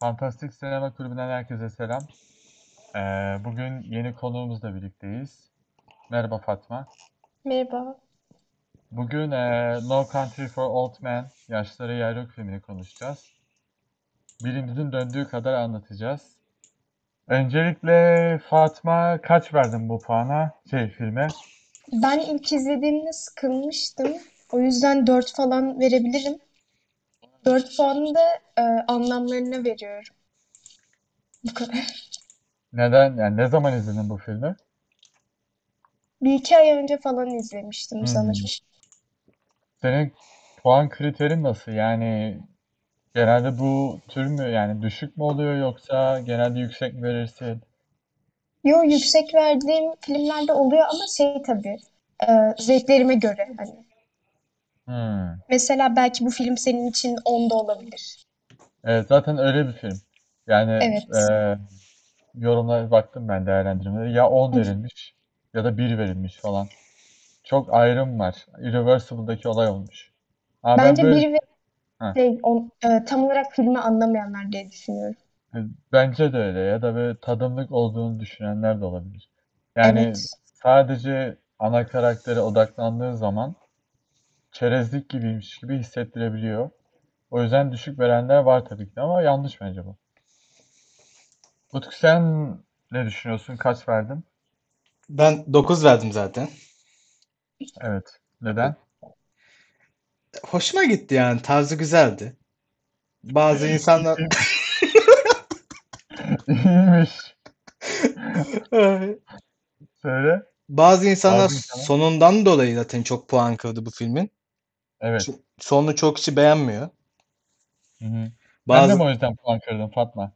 Fantastik Sinema Kulübü'nden herkese selam. Ee, bugün yeni konuğumuzla birlikteyiz. Merhaba Fatma. Merhaba. Bugün e, No Country for Old Men, Yaşlara Yer Yok filmini konuşacağız. Dilimizin döndüğü kadar anlatacağız. Öncelikle Fatma kaç verdin bu puana, şey filme? Ben ilk izlediğimde sıkılmıştım. O yüzden 4 falan verebilirim. 4 puanı da e, anlamlarına veriyorum. Bu kadar. Neden, yani ne zaman izledin bu filmi? Bir iki ay önce falan izlemiştim Hmm. sanırım. Senin puan kriterin nasıl? Yani genelde bu tür mü, yani düşük mü oluyor yoksa genelde yüksek mi verirsin? Yo yüksek verdiğim filmlerde oluyor ama şey tabii e, zevklerime göre hani. Hmm. Mesela belki bu film senin için 10'da olabilir. Evet, zaten öyle bir film. Yani Evet. e, yorumlara baktım ben değerlendirmelere. Ya 10 Hı. verilmiş ya da 1 verilmiş falan. Çok ayrım var. Irreversible'daki olay olmuş. Ama ben Bence böyle bir ve Ha. şey, on- e, tam olarak filmi anlamayanlar diye düşünüyorum. bence de öyle ya da böyle tadımlık olduğunu düşünenler de olabilir. Yani Evet. sadece ana karaktere odaklandığı zaman çerezlik gibiymiş gibi hissettirebiliyor. O yüzden düşük verenler var tabii ki ama yanlış bence bu. Utku sen ne düşünüyorsun? Kaç verdin? Ben 9 verdim zaten. Evet. Neden? Hoşuma gitti yani. Tarzı güzeldi. Bazı insanlar İyiymiş. Söyle. bazı insanlar Bazı insanlar- sonundan dolayı zaten çok puan kırdı bu filmin. Evet. Sonunu çok kişi beğenmiyor. Hı hı. Ben de Bazı mi o yüzden puan kırdım Fatma?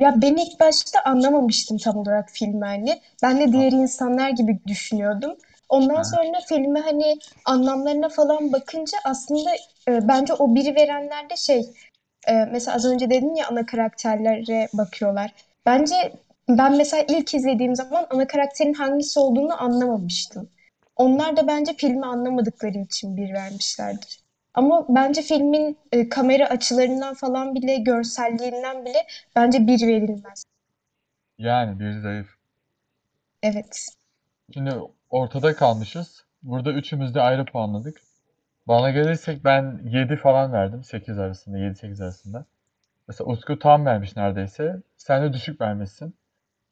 Ya ben ilk başta anlamamıştım tam olarak filmi hani. Ben de diğer insanlar gibi düşünüyordum. Ondan Ha. sonra filmi hani anlamlarına falan bakınca aslında e, bence o biri verenler de şey e, mesela az önce dedin ya ana karakterlere bakıyorlar. Bence ben mesela ilk izlediğim zaman ana karakterin hangisi olduğunu anlamamıştım. Onlar da bence filmi anlamadıkları için bir vermişlerdir. Ama bence filmin e, kamera açılarından falan bile, görselliğinden bile bence bir verilmez. Yani bir zayıf. Evet. Şimdi ortada kalmışız. Burada üçümüz de ayrı puanladık. Bana gelirsek ben 7 falan verdim. 8 arasında, 7-8 arasında. Mesela Utku tam vermiş neredeyse. Sen de düşük vermişsin.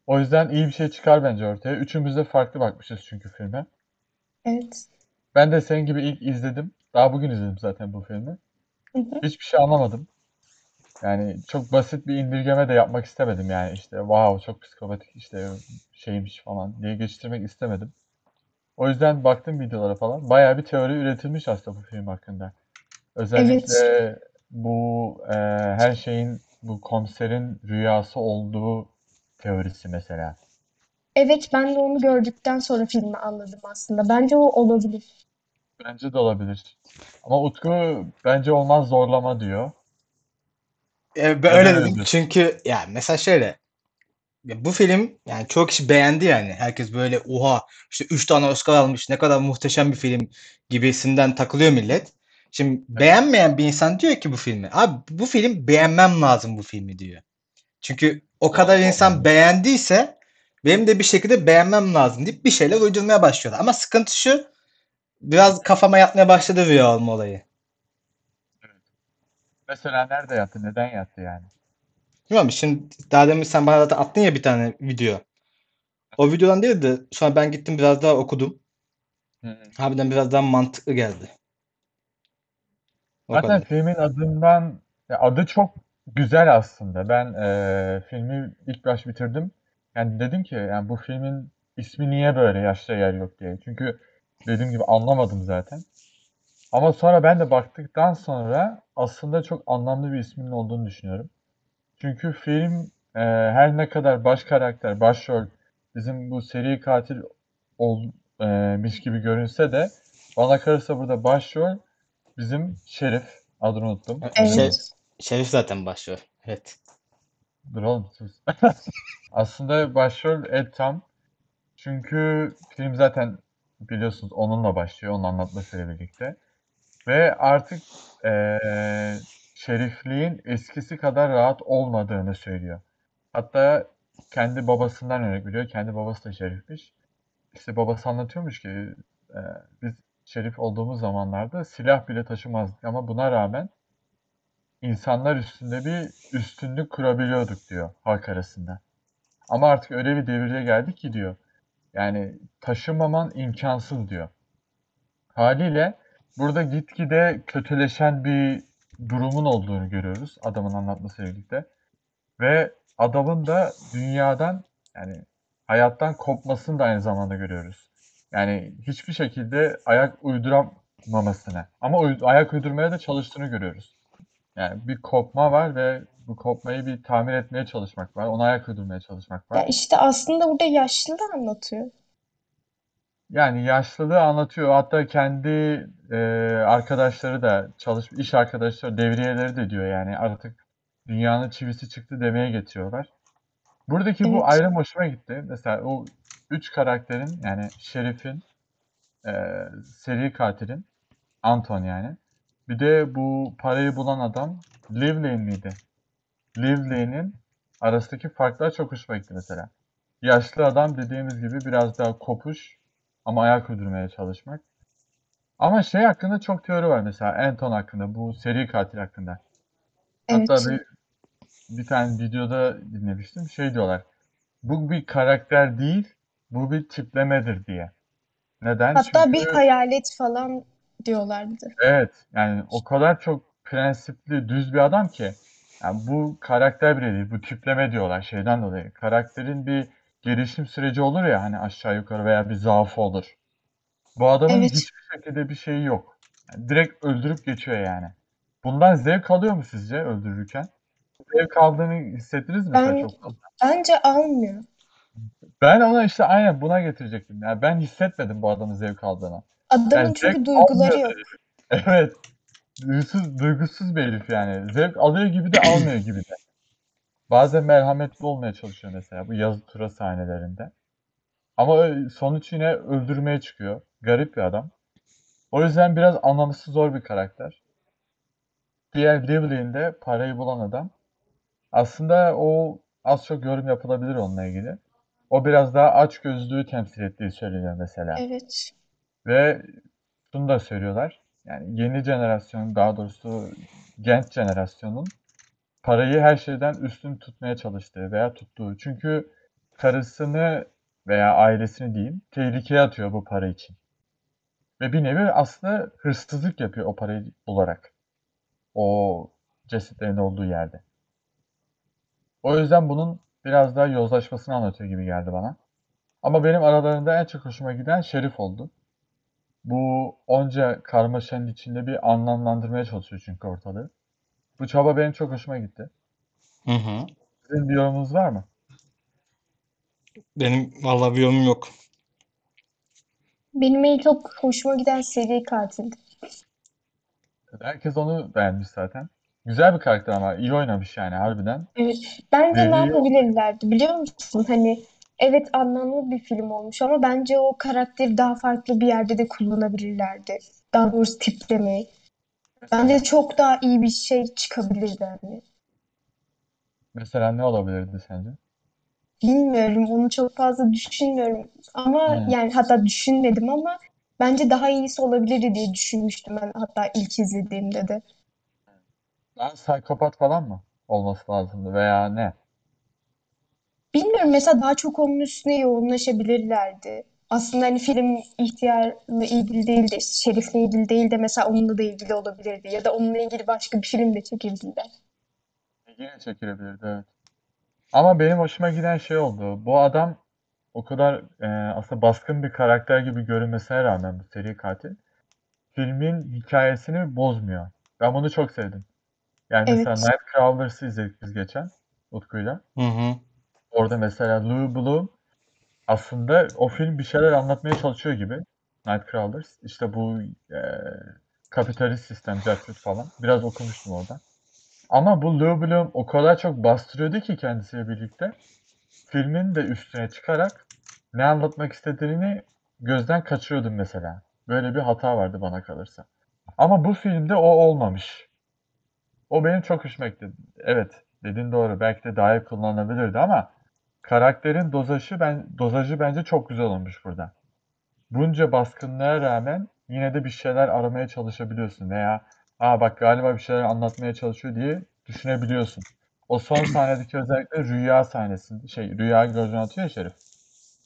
O yüzden iyi bir şey çıkar bence ortaya. Üçümüz de farklı bakmışız çünkü filme. Evet. Ben de senin gibi ilk izledim. Daha bugün izledim zaten bu filmi. Hı hı. Hiçbir şey anlamadım. Yani çok basit bir indirgeme de yapmak istemedim yani işte wow çok psikopatik işte şeymiş falan diye geçiştirmek istemedim. O yüzden baktım videolara falan. Bayağı bir teori üretilmiş aslında bu film hakkında. Özellikle bu e, her şeyin bu komiserin rüyası olduğu teorisi mesela. Evet, ben de onu gördükten sonra filmi anladım aslında. Bence o olabilir. Bence de olabilir. Ama Utku bence olmaz zorlama diyor. E, ben öyle dedim. Çünkü yani mesela şöyle ya bu film yani çok kişi beğendi yani. Herkes böyle oha işte 3 tane Oscar almış ne kadar muhteşem bir film gibisinden takılıyor millet. Şimdi beğenmeyen bir insan diyor ki bu filmi. Abi bu film beğenmem lazım bu filmi diyor. Çünkü o kadar insan beğendiyse benim de bir şekilde beğenmem lazım deyip bir şeyler uydurmaya başlıyorlar. Ama sıkıntı şu biraz kafama yatmaya başladı rüya olma olayı. Mesela nerede yattı? Neden yattı yani? Bilmiyorum şimdi daha demin sen bana zaten attın ya bir tane video. O videodan değil de sonra ben gittim biraz daha okudum. Hı hı. Harbiden biraz daha mantıklı geldi. O Zaten kadar. filmin adından ya adı çok güzel aslında. Ben eee, filmi ilk baş bitirdim. Yani dedim ki yani bu filmin ismi niye böyle Yaşta Yer Yok diye. Çünkü dediğim gibi anlamadım zaten. Ama sonra ben de baktıktan sonra aslında çok anlamlı bir isminin olduğunu düşünüyorum. Çünkü film eee, her ne kadar baş karakter, başrol bizim bu seri katil olmuş gibi görünse de bana kalırsa burada başrol bizim Şerif. Adını unuttum. E, Evet. Şey, Şerif zaten başlıyor. Evet. Dur oğlum sus. Aslında başrol Ed Tam. Çünkü film zaten biliyorsunuz onunla başlıyor. Onun anlatmasıyla birlikte. Ve artık eee şerifliğin eskisi kadar rahat olmadığını söylüyor. Hatta kendi babasından örnek veriyor. Kendi babası da şerifmiş. İşte babası anlatıyormuş ki e, biz şerif olduğumuz zamanlarda silah bile taşımazdık ama buna rağmen insanlar üstünde bir üstünlük kurabiliyorduk diyor halk arasında. Ama artık öyle bir devirde geldik ki diyor. Yani taşımaman imkansız diyor. Haliyle burada gitgide kötüleşen bir durumun olduğunu görüyoruz adamın anlatmasıyla birlikte. Ve adamın da dünyadan yani hayattan kopmasını da aynı zamanda görüyoruz. Yani hiçbir şekilde ayak uyduramamasını ama uy- ayak uydurmaya da çalıştığını görüyoruz. Yani bir kopma var ve bu kopmayı bir tamir etmeye çalışmak var. Ona ayak uydurmaya çalışmak Ya var. işte aslında burada yaşlı da anlatıyor. Yani yaşlılığı anlatıyor. Hatta kendi e, arkadaşları da çalış iş arkadaşları, devriyeleri de diyor yani artık dünyanın çivisi çıktı demeye getiriyorlar. Buradaki bu Evet. ayrım hoşuma gitti. Mesela o üç karakterin yani Şerif'in, e, seri katilin, Anton yani. Bir de bu parayı bulan adam Livlane miydi? Livlane'in arasındaki farklar çok hoşuma gitti mesela. Yaşlı adam dediğimiz gibi biraz daha kopuş ama ayak uydurmaya çalışmak. Ama şey hakkında çok teori var mesela Anton hakkında, bu seri katil hakkında. Evet. Hatta bir, bir tane videoda dinlemiştim. Şey diyorlar. Bu bir karakter değil, bu bir tiplemedir diye. Neden? Hatta bir Çünkü hayalet falan diyorlardı. evet yani o kadar çok prensipli, düz bir adam ki yani bu karakter bile değil, bu tipleme diyorlar şeyden dolayı. Karakterin bir gelişim süreci olur ya hani aşağı yukarı veya bir zaafı olur. Bu adamın Evet. hiçbir şekilde bir şeyi yok. Yani direkt öldürüp geçiyor yani. Bundan zevk alıyor mu sizce öldürürken? Zevk aldığını hissettiniz mi Ben çok fazla? bence almıyor. Ben ona işte aynen buna getirecektim. Yani ben hissetmedim bu adamın zevk aldığını. Adamın Yani çünkü duyguları yok. Evet. Duygusuz, duygusuz bir herif yani. Zevk alıyor gibi de almıyor gibi de. Bazen merhametli olmaya çalışıyor mesela bu yazı tura sahnelerinde. Ama sonuç yine öldürmeye çıkıyor. Garip bir adam. O yüzden biraz anlaması zor bir karakter. Diğer Lively'inde parayı bulan adam. Aslında o az çok yorum yapılabilir onunla ilgili. O biraz daha açgözlüğü temsil ettiği söyleniyor mesela. Evet. Ve şunu da söylüyorlar. Yani yeni jenerasyon, daha doğrusu genç jenerasyonun parayı her şeyden üstün tutmaya çalıştığı veya tuttuğu. Çünkü karısını veya ailesini diyeyim tehlikeye atıyor bu para için. Ve bir nevi aslında hırsızlık yapıyor o parayı bularak. O cesetlerin olduğu yerde. O yüzden bunun biraz daha yozlaşmasını anlatıyor gibi geldi bana. Ama benim aralarında en çok hoşuma giden Şerif oldu. Bu onca karmaşanın içinde bir anlamlandırmaya çalışıyor çünkü ortalığı. Bu çaba benim çok hoşuma gitti. Hı hı. Sizin bir yorumunuz var mı? Benim vallahi bir yorumum yok. Benim en çok hoşuma giden seri katildi. Herkes onu beğenmiş zaten. Güzel bir karakter ama iyi oynamış yani harbiden. Evet. Bence ne Deli yapabilirlerdi biliyor musun? Hani evet anlamlı bir film olmuş ama bence o karakteri daha farklı bir yerde de kullanabilirlerdi. Daha doğrusu tiplemeyi. Bence çok daha iyi bir şey çıkabilirdi hani. Mesela ne olabilirdi sence? Bilmiyorum, onu çok fazla düşünmüyorum. Ama Hmm. yani hatta düşünmedim ama bence daha iyisi olabilirdi diye düşünmüştüm ben hatta ilk izlediğimde de. Daha psikopat falan mı olması lazımdı veya ne? Bilmiyorum mesela daha çok onun üstüne yoğunlaşabilirlerdi. Aslında hani film ihtiyarla ilgili değil de işte Şerif'le ilgili değil de mesela onunla da ilgili olabilirdi. Ya da onunla ilgili başka bir film de çekebilirler. Yine çekilebilirdi evet. Ama benim hoşuma giden şey oldu. Bu adam o kadar e, aslında baskın bir karakter gibi görünmesine rağmen bu seri katil filmin hikayesini bozmuyor. Ben bunu çok sevdim. Yani mesela Evet. Nightcrawlers'ı izledik biz geçen Utku'yla. Hı hı. Orada mesela Lou Bloom aslında o film bir şeyler anlatmaya çalışıyor gibi. Nightcrawlers. İşte bu e, kapitalist sistem, cartçut falan. Biraz okumuştum orada. Ama bu Lou Bloom o kadar çok bastırıyordu ki kendisiyle birlikte. Filmin de üstüne çıkarak ne anlatmak istediğini gözden kaçırıyordum mesela. Böyle bir hata vardı bana kalırsa. Ama bu filmde o olmamış. O benim çok hoşuma gitti. Evet, dediğin doğru. Belki de daha iyi kullanılabilirdi ama karakterin dozajı ben dozajı bence çok güzel olmuş burada. Bunca baskınlığa rağmen yine de bir şeyler aramaya çalışabiliyorsun veya aa bak galiba bir şeyler anlatmaya çalışıyor diye düşünebiliyorsun. O son sahnedeki özellikle rüya sahnesinde şey rüya gözüne atıyor ya Şerif.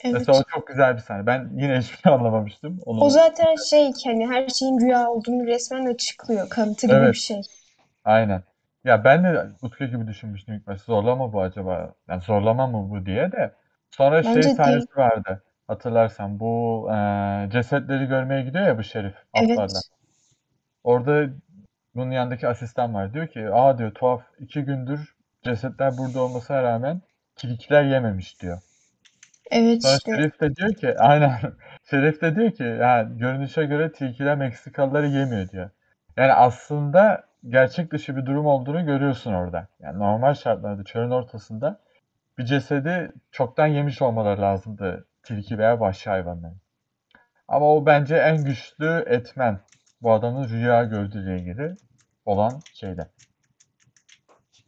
Evet. Mesela o çok güzel bir sahne. Ben yine hiçbir şey anlamamıştım. Onu O zaten şey hani her şeyin rüya olduğunu resmen açıklıyor. Kanıtı gibi Evet. bir şey. Aynen. Ya ben de Utku gibi düşünmüştüm ilk başta. Zorlama bu acaba? Yani zorlama mı bu diye de. Sonra şey Bence değil. sahnesi vardı. Hatırlarsan bu eee, cesetleri görmeye gidiyor ya bu şerif atlarla. Evet. Orada bunun yanındaki asistan var. Diyor ki aa diyor tuhaf iki gündür cesetler burada olmasına rağmen tilkiler yememiş diyor. Evet Sonra işte. Şerif de diyor ki aynen Şerif de diyor ki ya görünüşe göre tilkiler Meksikalıları yemiyor diyor. Yani aslında gerçek dışı bir durum olduğunu görüyorsun orada. Yani normal şartlarda çölün ortasında bir cesedi çoktan yemiş olmaları lazımdı tilki veya vahşi hayvanların. Ama o bence en güçlü etmen bu adamın rüya gördüğüyle ilgili olan şeyde.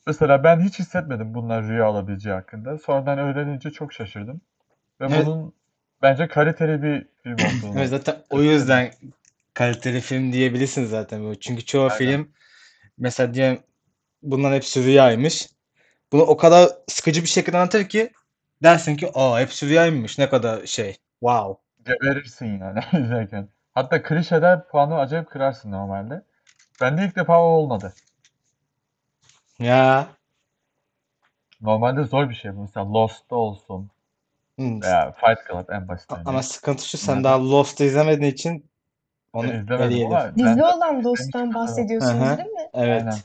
Mesela ben hiç hissetmedim bunlar rüya olabileceği hakkında. Sonradan öğrenince çok şaşırdım. Ve Evet. bunun bence kaliteli bir film olduğunu. Evet zaten o yüzden kaliteli film diyebilirsin zaten bu. Çünkü çoğu Aynen. film mesela diyelim bunların hepsi rüyaymış. Bunu o kadar sıkıcı bir şekilde anlatır ki dersin ki aa hepsi rüyaymış ne kadar şey. Wow. Geberirsin yani izlerken. Hatta klişeler puanı acayip kırarsın normalde. Bende ilk defa o olmadı. Ya. Normalde zor bir şey bu. Mesela Lost'ta olsun Hmm. veya Fight Club en basit. Ama sıkıntı şu sen Yani- daha Lost'u izlemediğin için onu izlemedim ama ben olan Dost'tan bahsediyorsunuz değil mi? Evet. Aynen.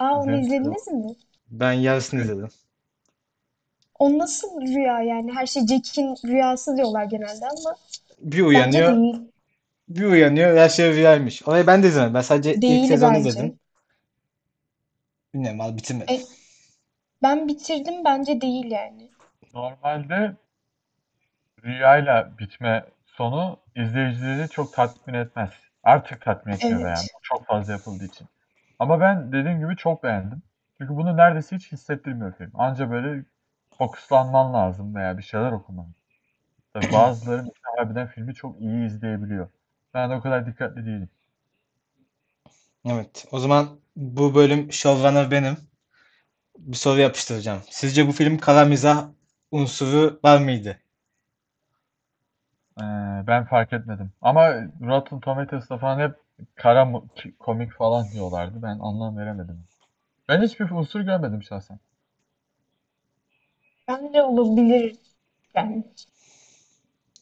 Aa onu İzlemiştim. izlediniz mi? Ben yarısını izledim. O nasıl rüya yani? Her şey Jack'in rüyası diyorlar genelde ama Bir bence uyanıyor, değil. bir uyanıyor her şey rüyaymış. Orayı ben de izlemedim. Ben sadece ilk Değil sezonu bence. izledim. Bilmiyorum abi bitirmedim. E, ben bitirdim bence değil yani. Normalde rüyayla bitme sonu izleyicileri çok tatmin etmez. Artık tatmin etmiyor Evet. yani. Çok fazla yapıldığı için. Ama ben dediğim gibi çok beğendim. Çünkü bunu neredeyse hiç hissettirmiyor film. Anca böyle fokuslanman lazım veya bir şeyler okuman. Tabii bazıları harbiden filmi çok iyi izleyebiliyor. Ben de o kadar dikkatli değilim. Evet. O zaman bu bölüm showrunner benim. Bir soru yapıştıracağım. Sizce bu film kara mizah unsuru var mıydı? Ee, ben fark etmedim. Ama Rotten Tomatoes'ta falan hep kara mu- komik falan diyorlardı. Ben anlam veremedim. Ben hiçbir unsur görmedim şahsen. Bence olabilir yani.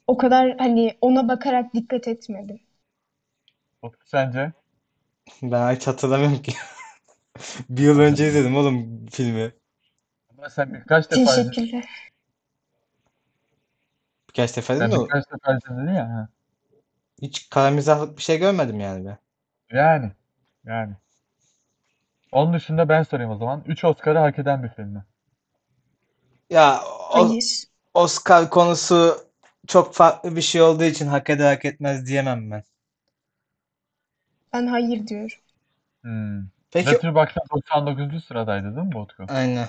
O kadar hani ona bakarak dikkat etmedim. Utku sence? Ben hiç hatırlamıyorum ki. Bir yıl önce izledim oğlum filmi. Ama sen birkaç defa izledin. Teşekkürler. Birkaç defa dedim de birkaç defa izledin ya. ha. hiç kara mizahlık bir şey görmedim yani ben. Yani. Yani. Onun dışında ben sorayım o zaman. 3 Oscar'ı hak eden bir film mi? Ya o- Hayır. Oscar konusu çok farklı bir şey olduğu için hak eder hak etmez diyemem ben. Ben hayır diyorum. Hmm. Peki Letterboxd'da 99. sıradaydı değil mi bu Utku? aynen.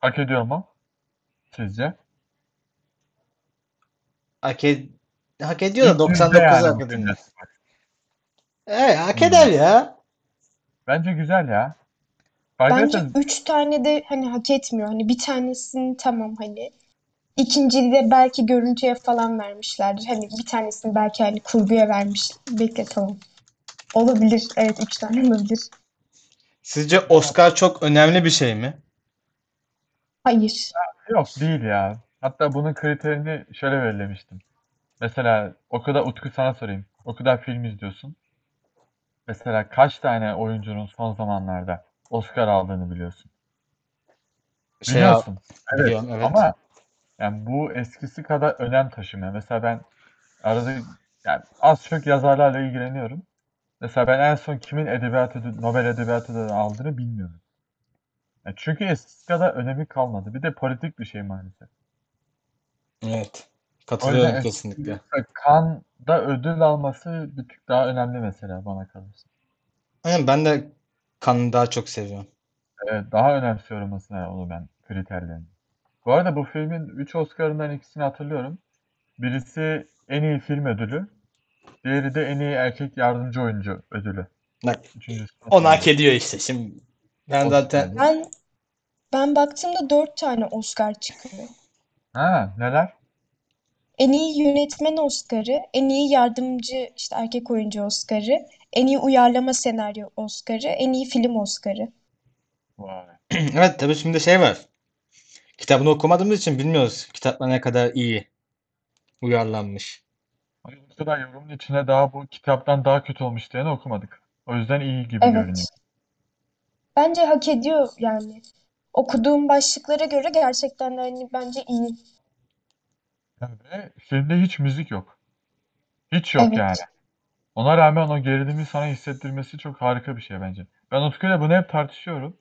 Hak ediyor mu? Sizce? Hak, ed- hak ediyor da İlk yüzde 99 yani hak bu edilmez. filmde. Evet hak Hmm. eder ya. Bence güzel ya. Bence üç tane de hani hak etmiyor. Hani bir tanesini tamam hani. İkinciyi de belki görüntüye falan vermişlerdir. Hani bir tanesini belki hani kurguya vermiş. Bekle tamam. Olabilir. Evet üç tane olabilir. Sizce Oscar çok önemli bir şey mi? Hayır. Yok değil ya. Hatta bunun kriterini şöyle belirlemiştim. Mesela o kadar Utku sana sorayım. O kadar film izliyorsun. Mesela kaç tane oyuncunun son zamanlarda Oscar aldığını biliyorsun? Şey Biliyorsun. Evet. biliyorum evet. Ama yani bu eskisi kadar önem taşımıyor. Mesela ben arada yani az çok yazarlarla ilgileniyorum. Mesela ben en son kimin edebiyat ödülü, Nobel Edebiyat Ödülü aldığını bilmiyorum. Yani çünkü eskisi kadar önemi kalmadı. Bir de politik bir şey maalesef. Evet. Katılıyorum yüzden kesinlikle. Cannes'da ödül alması bir tık daha önemli mesela bana kalırsa. Aynen ben de Cannes'ı daha çok seviyorum. Evet, daha önemsiyorum aslında onu ben kriterlerini. Bu arada bu filmin 3 Oscar'ından ikisini hatırlıyorum. Birisi en iyi film ödülü. Diğeri de en iyi erkek yardımcı oyuncu ödülü. Bak, Üçüncüsü onu hak ediyor işte. Şimdi ben zaten Oscar'dı. Ben ben baktığımda dört tane Oscar çıkıyor. Ha, neler? En iyi yönetmen Oscar'ı, en iyi yardımcı işte erkek oyuncu Oscar'ı, en iyi uyarlama senaryo Oscar'ı, en iyi film Oscar'ı. Vay. evet tabii şimdi şey var. Kitabını okumadığımız için bilmiyoruz kitaplar ne kadar iyi uyarlanmış. Bu kadar yorumun içine daha bu kitaptan daha kötü olmuş diyeni okumadık. O yüzden iyi gibi görünüyor. Evet. Bence hak ediyor yani. Okuduğum başlıklara göre gerçekten de hani bence iyi. Ve filmde hiç müzik yok. Hiç yok Evet. yani. Ona rağmen o gerilimi sana hissettirmesi çok harika bir şey bence. Ben Utku'yla bunu hep tartışıyorum.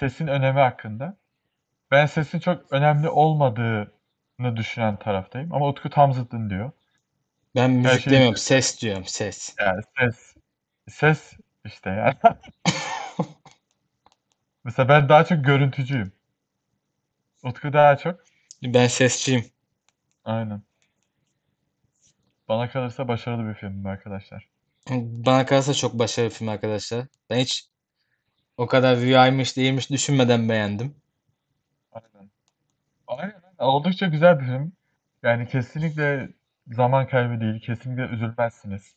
Sesin önemi hakkında. Ben sesin çok önemli olmadığını düşünen taraftayım. Ama Utku tam zıttın diyor. Ben müzik şey- demiyorum, ses diyorum, ses. Yani ses, ses işte yani. Mesela ben daha çok görüntücüyüm. Utku daha çok. Ben sesçiyim. Aynen. Bana kalırsa başarılı bir film arkadaşlar. Bana kalırsa çok başarılı film arkadaşlar. Ben hiç o kadar rüyaymış değilmiş düşünmeden beğendim. Aynen. Aynen. Oldukça güzel bir film. Yani kesinlikle zaman kaybı değil. Kesinlikle üzülmezsiniz.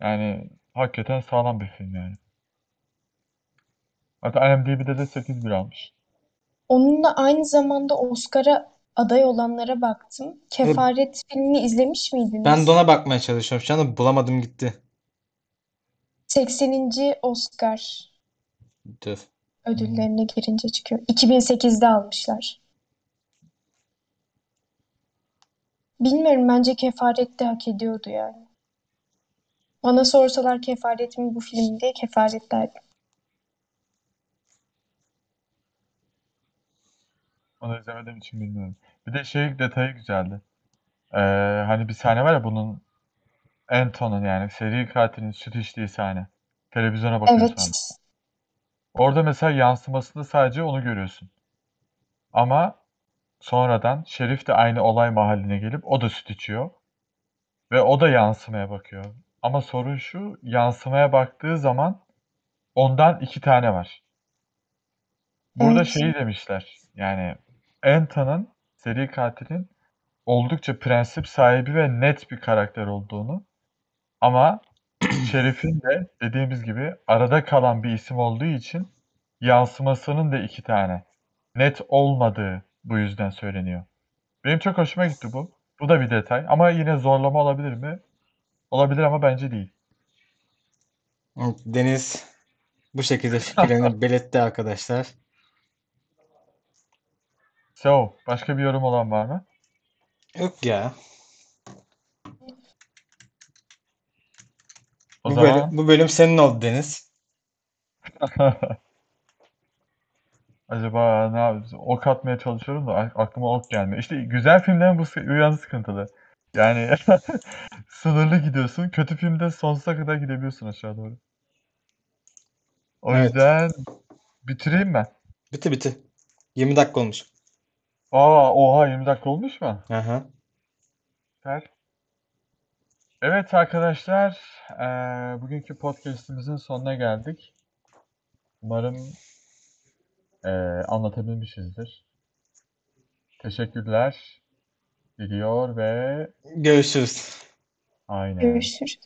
Yani hakikaten sağlam bir film yani. Hatta IMDb'de de 8.1 almış. Onunla aynı zamanda Oscar'a aday olanlara baktım. Kefaret filmini izlemiş miydiniz? Ben de ona bakmaya çalışıyorum. Şu anda bulamadım gitti. 80. Oscar Dur. ödüllerine girince çıkıyor. 2008'de almışlar. Bilmiyorum bence Kefaret de hak ediyordu yani. Bana sorsalar Kefaret mi bu film diye Kefaret derdim. Onu izlemediğim için bilmiyorum. Bir de şey detayı güzeldi. Ee, hani bir sahne var ya bunun Anton'un yani seri katilin süt içtiği sahne. Televizyona bakıyorsun Evet. hani. Orada mesela yansımasında sadece onu görüyorsun. Ama sonradan Şerif de aynı olay mahalline gelip o da süt içiyor. Ve o da yansımaya bakıyor. Ama sorun şu, yansımaya baktığı zaman ondan iki tane var. Burada Evet. şeyi demişler. Yani Anton'un, seri katilin oldukça prensip sahibi ve net bir karakter olduğunu ama Şerif'in de dediğimiz gibi arada kalan bir isim olduğu için yansımasının da iki tane net olmadığı bu yüzden söyleniyor. Benim çok hoşuma gitti bu. Bu da bir detay ama yine zorlama olabilir mi? Olabilir ama bence değil. Deniz bu şekilde fikirlerini belirtti arkadaşlar. So, başka bir yorum olan var mı? Yok ya. O Bu zaman bölüm, bu bölüm senin oldu Deniz. Acaba ne yapacağız? Ok atmaya çalışıyorum da ak- aklıma ok gelmiyor. İşte güzel filmlerin bu sı- yanı sıkıntılı. Yani sınırlı gidiyorsun. Kötü filmde sonsuza kadar gidebiliyorsun aşağı doğru. O Evet. yüzden bitireyim ben. Bitti bitti. 20 dakika olmuş. Aa, oha 20 dakika olmuş mu? Aha. Süper. Evet arkadaşlar, eee, bugünkü podcast'imizin sonuna geldik. Umarım eee, anlatabilmişizdir. Teşekkürler diliyor ve Görüşürüz. aynen. Görüşürüz.